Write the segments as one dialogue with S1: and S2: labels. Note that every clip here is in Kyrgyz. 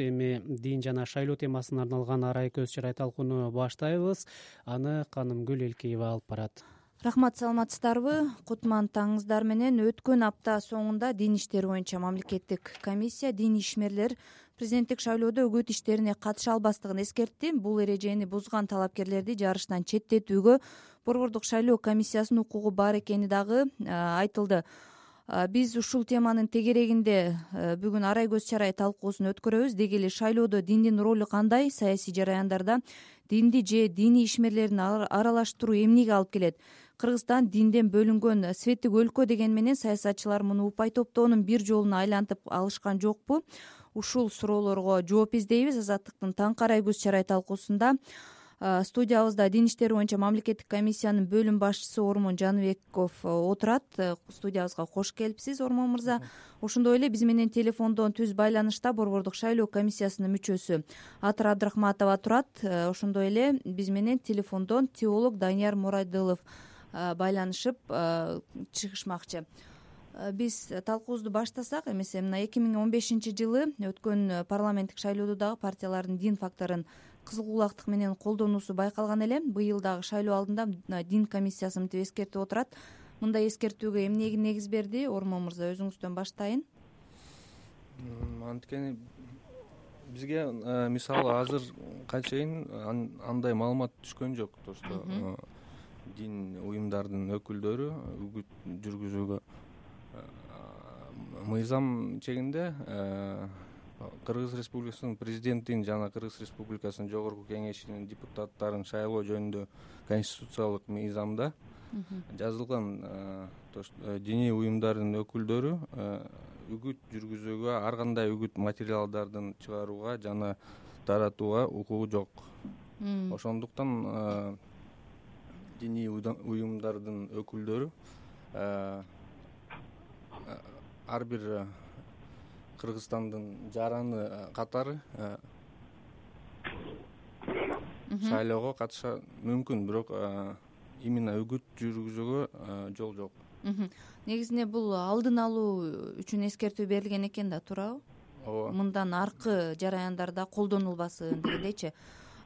S1: эми дин жана шайлоо темасына арналган арай көз чарай талкууну баштайбыз. Аны канымгүл элкеева алып барат.
S2: Рахмат саламатсыздарбы? Кутман таңыңыздар менен өткөн апта соңунда дин иштери боюнча мамлекеттик комиссия диний ишмерлер президенттик шайлоодо үгүт иштерине катыша албастыгын эскертти. Бул эрежени бузган талапкерлерди жарыштан четтетүүгө борбордук шайлоо комиссиясынын укугу бар экени дагы айтылды биз ушул теманын тегерегинде бүгүн арай көз чарай талкуусун өткөрөбүз деги эле шайлоодо диндин ролу кандай? Саясий жараяндарда динди же диний ишмерлерин аралаштыруу эмнеге алып келет? Кыргызстан динден бөлүнгөн светтик өлкө дегени менен саясатчылар муну упай топтоонун бир жолуна айлантып алышкан жокпу. Ушул суроолорго жооп издейбиз. Азаттыктын таңкы арай көз чарай талкуусунда студиябызда дин иштери боюнча мамлекеттик комиссиянын бөлүм башчысы ормон жаныбеков э, отурат. Э, студиябызга кош келипсиз ормон мырза. Ошондой эле биз менен телефондон түз байланышта борбордук шайлоо комиссиясынын мүчөсү атыр абдрахматова турат э, ошондой эле биз менен телефондон теолог данияр мурайдылов байланышып чыгышмакчы. Биз талкуубузду баштасак эмесе мына эки миң он бешинчи жылы өткөн парламенттик шайлоодо дагы партиялардын дин факторун кызыл кулактык менен колдонуусу байкалган эле быйыл дагы шайлоо алдында дин комиссиясы мынтип эскертип отурат. Мындай эскертүүгө эмне негиз берди? Ормон мырза өзүңүздөн баштайын.
S3: Анткени бизге мисалы азыркка чейин андай маалымат түшкөн жок. То что дин уюмдардын өкүлдөрү үгүт жүргүзүүгө мыйзам чегинде кыргыз республикасынын президентин жана кыргыз республикасынын жогорку кеңешинин депутаттарын шайлоо жөнүндө конституциялык мыйзамда жазылган э, диний уюмдардын өкүлдөрү э, үгүт жүргүзүүгө ар кандай үгүт материалдардын чыгарууга жана таратууга укугу жок. Ошондуктан э, диний уюмдардын өкүлдөрү ар бир кыргызстандын жараны э, катары э, шайлоого катыша мүмкүн бирок э, именно үгүт жүргүзүүгө жол жок.
S2: Негизинде бул алдын алуу үчүн эскертүү берилген экен да туурабы?
S3: Ооба.
S2: Мындан аркы жараяндарда колдонулбасын дегендейчи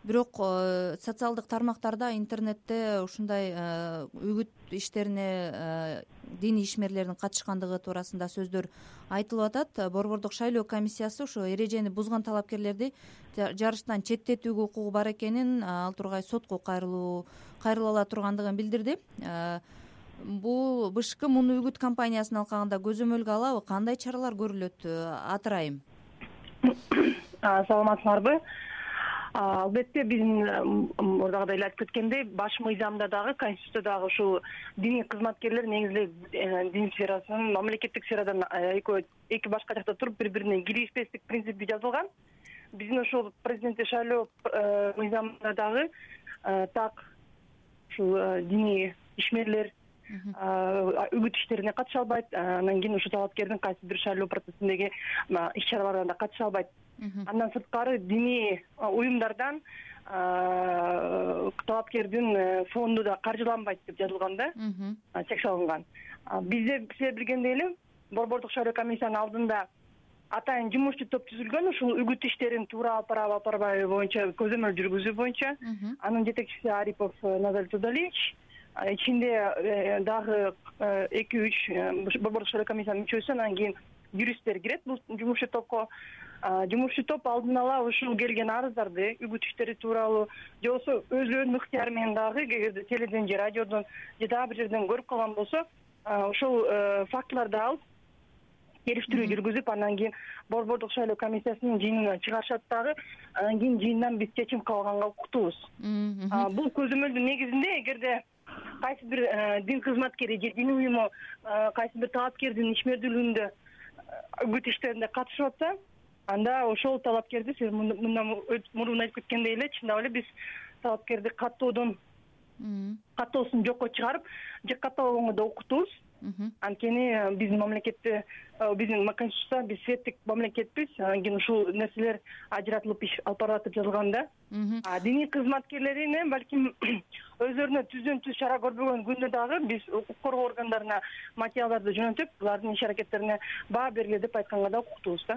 S2: бирок э, социалдык тармактарда интернетте ушундай э, үгүт иштерине э, диний ишмерлердин катышкандыгы туурасында сөздөр айтылып атат. Борбордук шайлоо комиссиясы ушул эрежени бузган талапкерлерди жарыштан четтетүүгө укугу бар экенин ал тургай сотко кайрылуу кайрыла ала тургандыгын билдирди. Бул бшк муну үгүт компаниясынын алкагында көзөмөлгө алабы кандай чаралар көрүлөт атыр айым
S4: саламатсыңарбы албетте биздин мурдагыдай эле айтып кеткендей баш мыйзамда дагы конституцияда дагы ушул диний кызматкерлер негизи эле э, дин сферасынын мамлекеттик сферадан э, экөө эки башка жакта туруп бири бирине киришпестик принципи жазылган. Биздин ушул президенттик шайлоо э, мыйзамында дагы так ушул диний ишмерлер үгүт иштерине катыша албайт. Анан кийин ушул талапкердин кайсы бир шайлоо процессиндеги иш чараларына да катыша албайт. Андан сырткары диний уюмдардан талапкердин э, фонду да каржыланбайт деп жазылган да. Чек салынган бизде силер билгендей эле борбордук шайлоо комиссиянын алдында атайын жумушчу топ түзүлгөн ушул үгүт иштерин туура алып барабы алып барбайбы боюнча көзөмөл жүргүзүү боюнча. Анын жетекчиси арипов э, назар тудалиевич ичинде э, дагы эки үч борбордук шайлоо комиссиянын мүчөсү анан кийин юристтер кирет. Бул жумушчу топко жумушчу топ алдын ала ушул келген арыздарды үгүт иштери тууралуу же болбосо өзүнүн ыктыяры менен дагы эгерде теледен же радиодон же дагы бир жерден көрүп калган болсо ошол э, фактыларды алып териштирүү жүргүзүп андан кийин борбордук шайлоо комиссиясынын жыйынына чыгарышат дагы анан кийин жыйындан биз чечим кабыл алганга укуктуубуз бул көзөмөлдүн негизинде эгерде кайсы бир э, дин кызматкери же диний уюму э, кайсы бир талапкердин ишмердүүлүгүндө үгүт иштерине катышып атса анда ошол талапкерди сиз мындан мурун айтып кеткендей эле чындап эле биз талапкерди каттоодон каттоосун жокко чыгарып же каттабагонго да укуктуубуз анткени э, биздин мамлекетте Э, биздин конституцияда биз светтик мамлекетпиз. Анан кийин ушул нерселер ажыратылып иш алып барылат деп жазылган да. Диний кызматкерлерине балким өздөрүнө түздөн түз чара көрбөгөн күндө дагы биз укук коргоо органдарына материалдарды жөнөтүп булардын иш аракеттерине баа бергиле деп айтканга да укуктуубуз
S2: да.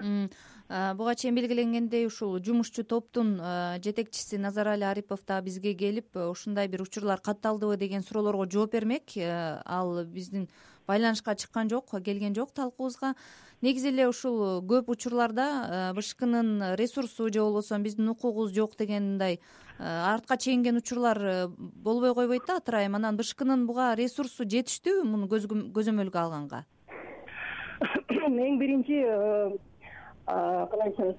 S2: Буга чейин белгиленгендей ушул жумушчу топтун жетекчиси назарали арипов дагы бизге келип ушундай бир учурлар катталдыбы деген суроолорго жооп бермек. Ал биздин байланышка чыккан жок келген жок талкуубузга. Негизи эле ушул көп учурларда э, бшкнын ресурсу же болбосо биздин укугубуз жок дегендей мындай э, артка чегинген учурлар э, болбой койбойт да атыр айым анан бшкнын буга ресурсу жетиштүүбү муну көзөмөлгө алганга?
S4: Эң биринчи кандай десем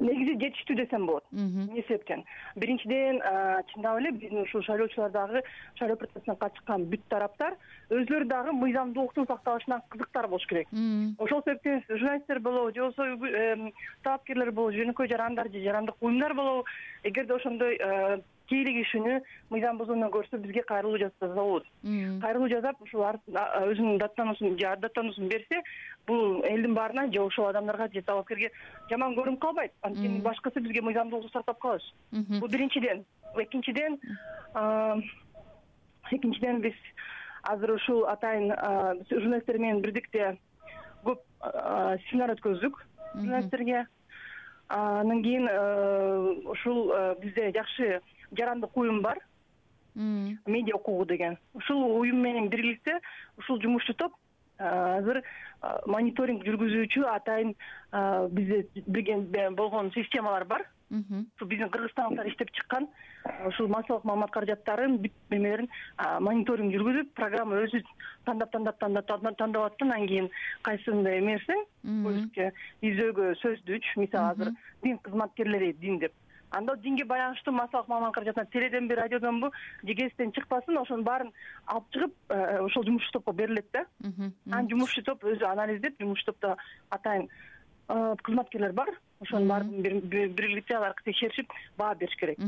S4: негизи жетиштүү десем болот. Эмне себептен? Биринчиден чындап эле биздин ушул шайлоочулар дагы шайлоо процессине катышкан бүт тараптар өзүлөрү дагы мыйзамдуулуктун сакталышына кызыктар болуш керек. Ошол себептен журналисттер болобу же болбосо талапкерлер болобу жөнөкөй жарандар же жарандык уюмдар болобу эгерде ошондой кийлик ишүүнү мыйзам бузууну көрсө бизге кайрылуу жазса болот. Кайрылуу жасап ушул өзүнүн даттануусун же даттануусун берсе бул элдин баарына же ошол адамдарга же талапкерге жаман көрүнүп калбайт. Анткени башкысы бизге мыйзамдуулукту сактап калабыз бул биринчиден. Экинчиден экинчиден биз азыр ушул атайын журналисттер менен бирдикте көп семинар өткөздүк журналисттерге анан кийин ушул бизде жакшы жарандык уюм бар. Медиа укугу деген. Ушул уюм менен бириликте ушул жумушчу топ азыр мониторинг жүргүзүүчү атайын бизде болгон системалар бар. Ушул биздин кыргызстандыктар иштеп чыккан ушул массалык маалымат каражаттарын бүт эмелерин мониторинг жүргүзүп программа өзү тандап тандап тандап тандап атат да анан кийин кайсысында эмерсең поиске издөөгө сөздүч мисалы азыр дин кызматкерлери дин деп анда динге байланыштуу массалык маалымат каражатына теледенби радиодонбу же гезиттен чыкпасын ошонун баарын алып чыгып э, ошол жумушчу топко берилет да. Анан жумушчу топ өзү анализдеп жумушчу топто атайын э, кызматкерлер бар. Ошонун баарын бириликте алар текшеришип баа бериш керек.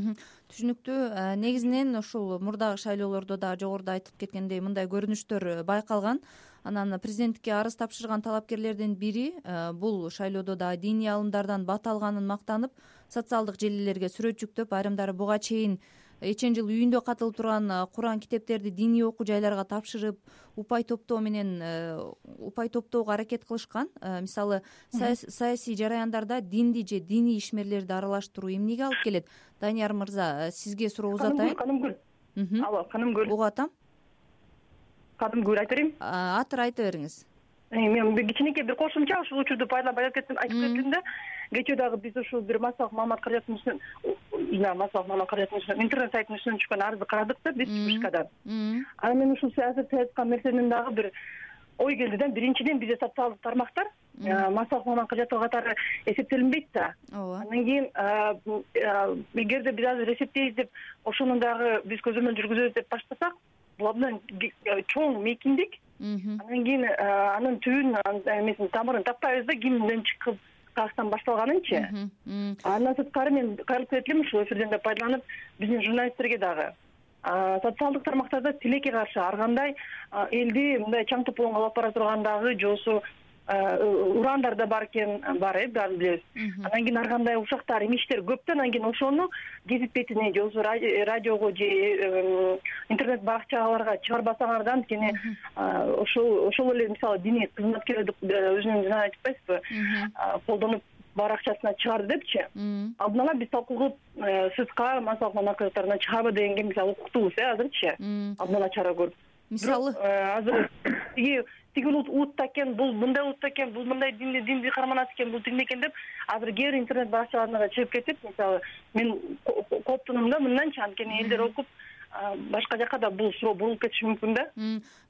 S2: Түшүнүктүү э, негизинен ушул мурдагы шайлоолордо дагы жогоруда айтылып кеткендей мындай көрүнүштөр байкалган. Анан президенттикке арыз тапшырган талапкерлердин бири бул шайлоодо дагы диний алымдардан бат алганын мактанып социалдык желилерге сүрөт жүктөп айрымдары буга чейин эчен жыл үйүндө катылып турган куран китептерди диний окуу жайларга тапшырып упай топтоо менен э, упай топтоого аракет кылышкан э, мисалы саясий жараяндарда динди же диний ишмерлерди аралаштыруу эмнеге алып келет? Данияр мырза э, сизге суроо узатайын.
S4: канымгүл. Алло канымгүл.
S2: Угуп атам.
S4: Кадымкүл айта берейинби
S2: атыр айта бериңиз.
S4: Мен кичинекей бир кошумча ушул учурду пайдаланып айтып кетим да кечээ дагы биз ушул бир массалык маалымат каражатынын үстүнөн массалык маалымат үстүнөн интернет сайттын үстүнөн түшкөн арызды карадык да биз бшкадан анан мен ушул азыр сиз айткан нерсенен дагы бир ой келди да биринчиден бизде социалдык тармактар. Массалык маалымат каражаты катары эсептелинбейт да. Ооба. Андан кийин эгерде биз азыр эсептейбиз деп ошону дагы биз көзөмөл жүргүзөбүз деп баштасак бул абдан чоң мейкиндик анан кийин анын түбүн эмесин тамырын таппайбыз да кимден чыккып каяктан башталганынчы. Андан сырткары мен кайрылып кетет элем ушул эфирден да пайдаланып биздин журналисттерге дагы. Социалдык тармактарда тилекке каршы ар кандай элди мындай чаң тополоңго алып бара турган дагы же болбосо Э, ураандар да бар экен бар э баарын билебиз. Анан кийин ар кандай ушактар имиштер көп да анан кийин ошону гезит бетине же болбосо радиого же э, интернет баракчаларга чыгарбасаңар да анткени ошол ошол эле мисалы диний кызматкерлерди э, өзүнүн жана айтпайсызбы колдонуп баракчасына чыгарды депчи? Алдын ала биз талкуу кылып сска массалык маалымат каражаттарына чыгарбы дегенге мисалы укуктуубуз э азырчы? Алдын ала чара көрүп. Мисалы? Азыр тиги тиги улутта экен бул мындай улутта экен бул мындай динди карманат экен бул тигиндей экен деп азыр кээ бир интернет баракчаларына чыгып кетип мисалы мен кооптунум да мынданчы анткени элдер окуп башка жака да бул суроо бурулуп кетиши мүмкүн да.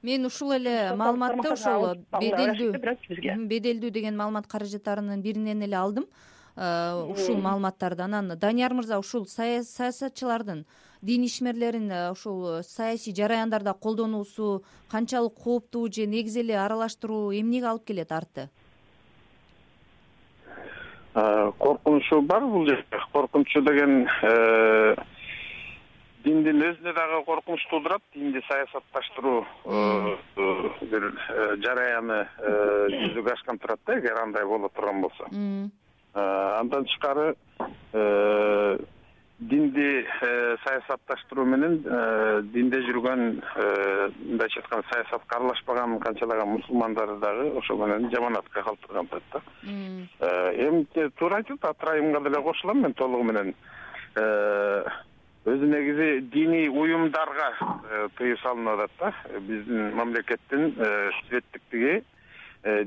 S2: Мен ушул эле маалыматты ошол беделдүү беделдүү деген маалымат каражаттарынын биринен эле алдым. Ушул маалыматтарды анан данияр мырза ушул саясатчылардын дин ишмерлерин э, ушул саясий жараяндарда колдонуусу канчалык кооптуу же негизи эле аралаштыруу эмнеге алып келет арты?
S5: Коркунучу бар бул жерде. Коркунучу деген э, диндин өзүнө дагы коркунуч туудурат динди саясатташтыруу бир жараяны жүзөгө ашкан турат да эгер андай боло турган болсо. Андан тышкары динди э, саясатташтыруу менен э, динде жүргөн э, мындайча айтканда саясатка аралашпаган канчалаган мусулмандарды дагы ошол менен жаманатка калтырган атат да. Эми туура айтып атат атырайымга деле кошулам мен толугу менен. Өзү негизи диний уюмдарга тыюу салынып атат да. Биздин мамлекеттин светтиктиги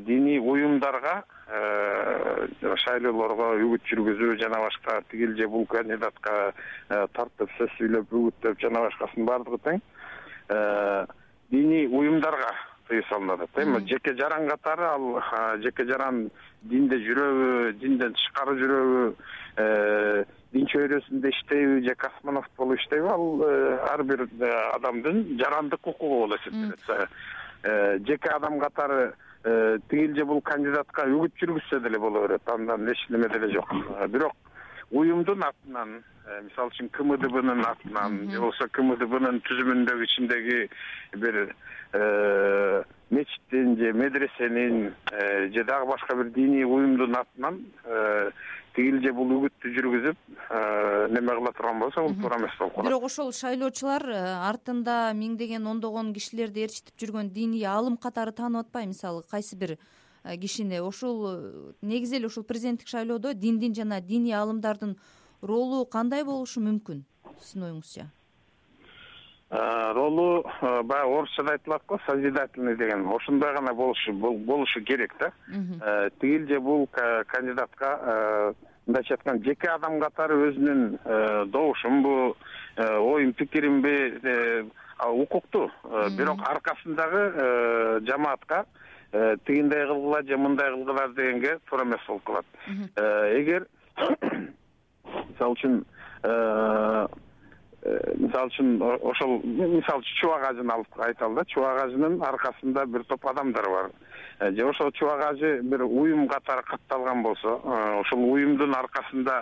S5: диний уюмдарга жана шайлоолорго үгүт жүргүзүү жана башка тигил же бул кандидатка э, тартып сөз сүйлөп үгүттөп жана башкасынын баардыгы тең. Э, диний уюмдарга тыюу салынып атат эми жеке жаран катары ал жеке жаран динде жүрөбү динден тышкары жүрөбү э, дин чөйрөсүндө иштейби же космонавт болуп иштейби ал ар бир адамдын жарандык укугу болуп эсептелет жеке адам катары Э, тигил же бул кандидатка үгүт жүргүзсө деле боло берет. Андан эч неме деле жок. Э, бирок уюмдун атынан э, мисалы үчүн кмдбнын атынан же болбосо кмдбнын түзүмүндөгү ичиндеги бир мечиттин же медресенин же дагы башка бир диний уюмдун атынан тигил же бул үгүттү жүргүзүп э, неме кыла турган болсо бул туура эмес болуп калат.
S2: Бирок ошол шайлоочулар э, артында миңдеген ондогон кишилерди ээрчитип жүргөн диний аалым катары таанып атпайбы? Мисалы кайсы бир э, кишини. Ошол негизи эле ушул президенттик шайлоодо диндин жана диний аалымдардын ролу кандай болушу мүмкүн сиздин оюңузча?
S5: Ролу баягы орусчада айтылат го созидательный деген. Ошондой гана болушу болушу керек да. Тигил же бул кандидатка мындайча айтканда жеке адам катары өзүнүн добушунбу оюн пикиринби укуктуу бирок аркасындагы жамаатка тигиндей кылгыла же мындай кылгыла дегенге туура эмес болуп калат. Эгер мисалы үчүн Э, мисалы үчүн ошол мисалы үчүн чубак ажыны алып айталы да чубак ажынын аркасында бир топ адамдар бар. Э, же ошол чубак ажы бир уюм катары катталган болсо э, ошол уюмдун аркасында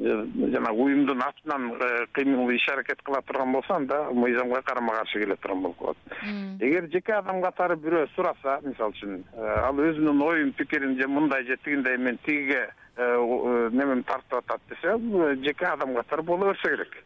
S5: жанагы уюмдун атынан кыймыл иш аракет кыла турган болсо анда мыйзамга карама каршы келе турган болуп калат. Эгер жеке адам катары бирөө сураса мисалы үчүн ал өзүнүн оюн пикирин же мындай же тигиндей мен тигиге Э, э, немени тартып атат десе э, жеке адам катары боло берсе керек.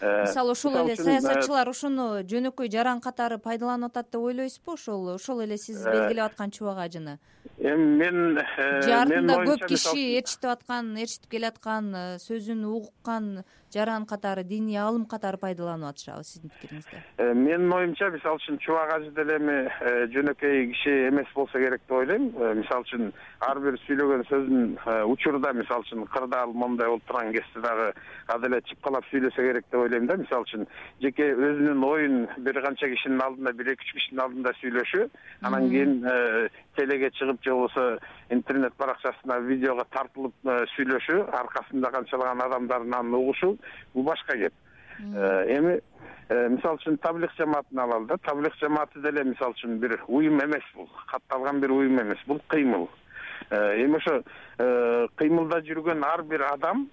S2: Мисалы ошол эле саясатчылар ошону жөнөкөй жаран катары пайдаланып атат деп ойлойсузбу? Ошол ошол эле сиз белгилеп аткан чубак ажыны
S5: эми мен
S2: же артында көп киши ээрчитип аткан ээрчитип келаткан сөзүн угуккан жаран катары диний аалым катары пайдаланып атышабы сиздин пикириңизде?
S5: Э, менин оюмча мисалы үчүн чубак ажы деле эми э, жөнөкөй киши эмес болсо керек деп ойлойм. Э, мисалы үчүн ар бир сүйлөгөн сөзүн учурда мисалы үчүн кырдаал моундай болуп турган кезде дагы ал эле чыпкалап сүйлөсө керек деп ойлойм да мисалы үчүн. Жеке өзүнүн оюн бир канча кишинин алдында бир эки үч кишинин алдында сүйлөшү анан кийин телеге чыгып же болбосо интернет баракчасына видеого тартылып сүйлөшү аркасында канчалаган адамдардын аны угушу бул башка кеп э, эми э, мисалы үчүн таблих жамаатын алалы да таблих жамааты деле мисалы үчүн бир уюм эмес бул. Катталган бир уюм эмес бул кыймыл. э, эми ошо кыймылда жүргөн ар бир адам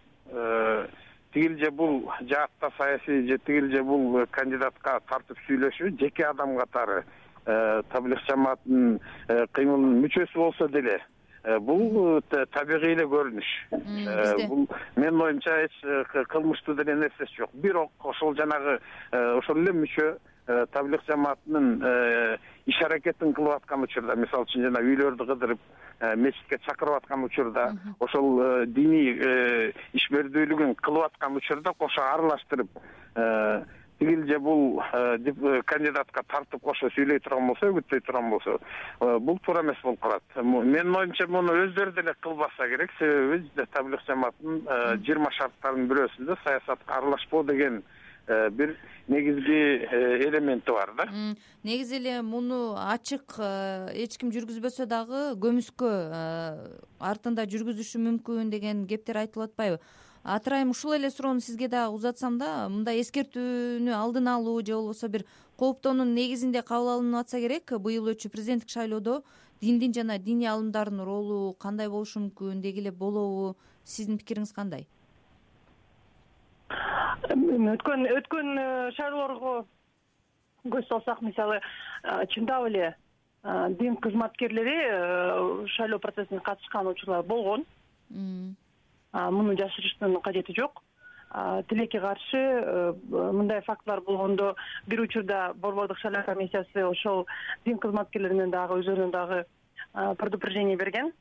S5: тигил же бул жаатта саясий же тигил же бул кандидатка тартып сүйлөшү жеке адам катары таблих жамаатынын кыймылынын мүчөсү болсо деле Э, бул э, табигый эле көрүнүш. Э, бул менин оюмча эч кылмыштуу деген нерсеси жок. Бирок ошол жанагы ошол эле мүчө таблих жамаатынын иш аракетин кылып аткан учурда мисалы үчүн жана үйлөрдү кыдырып мечитке чакырып аткан учурда ошол диний ишмердүүлүгүн кылып аткан учурда кошо аралаштырып тигил же бул э, э, кандидатка тартып кошо сүйлөй турган болсо үгүттөй турган болсо э, бул туура эмес болуп калат. Менин оюмча муну өздөрү деле кылбаса керек себеби таблих жамаатынын жыйырма шарттарынын бирөөсүндө саясатка аралашпоо деген бир негизги элементи бар да.
S2: Негизи эле муну ачык эч ким жүргүзбөсө дагы көмүскө артында жүргүзүшү мүмкүн деген кептер айтылып атпайбы. Атырайым ушул эле суроону сизге дагы узатсам да мындай эскертүүнү алдын алуу же болбосо бир кооптоонун негизинде кабыл алынып атса керек. Быйыл өтчү президенттик шайлоодо диндин жана диний аалымдардын ролу кандай болушу мүмкүн деги эле болобу. Сиздин пикириңиз кандай
S4: өткөн өткөн э, шайлоолорго көз салсак мисалы э, чындап эле дин кызматкерлери шайлоо процессине катышкан учурлар болгон. Муну жашырыштын кажети жок. Тилекке каршы мындай фактылар болгондо бир учурда борбордук шайлоо комиссиясы ошол дин кызматкерлерине дагы өздөрүнө дагы предупреждение берген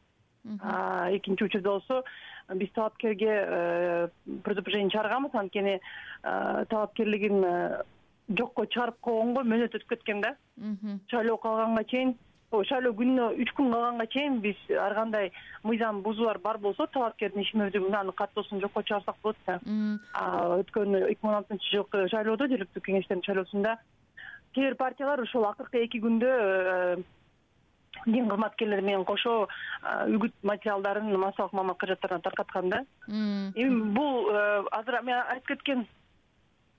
S4: экинчи учурда болсо биз талапкерге э, предупреждение чыгарганбыз. Анткени э, талапкерлигин э, жокко чыгарып койгонго мөөнөт өтүп кеткен да. Шайлоо калганга чейин шайлоо күнүнө үч күн калганга чейин биз ар кандай мыйзам бузуулар бар болсо талапкердин иш мүнөзүн аны каттоосун жокко чыгарсак болот да. Өткөн эки миң он алтынчы жылкы шайлоодо жергиликтүү кеңештердин шайлоосунда. Кээ бир партиялар ушул акыркы эки күндө дин кызматкерлери менен кошо үгүт материалдарын массалык маалымат каражаттарына таркаткан да. Эми бул азыр мен айтып кеткен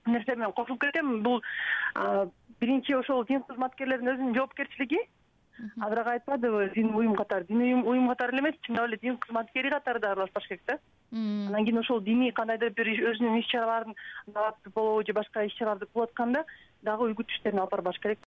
S4: нерсе менен кошулуп кетем. Бул биринчи ошол дин кызматкерлеринин өзүнүн жоопкерчилиги. Азыр ага айтпадыбы диний уюм катары. Диний уюм катары эле эмес чындап эле дин кызматкери катары да аралашпаш керек да. Анан кийин ошол диний кандайдыр бир өзүнүн иш чараларын болобу же башка иш чараларды кылып атканда дагы үгүт иштерин алып барбаш керек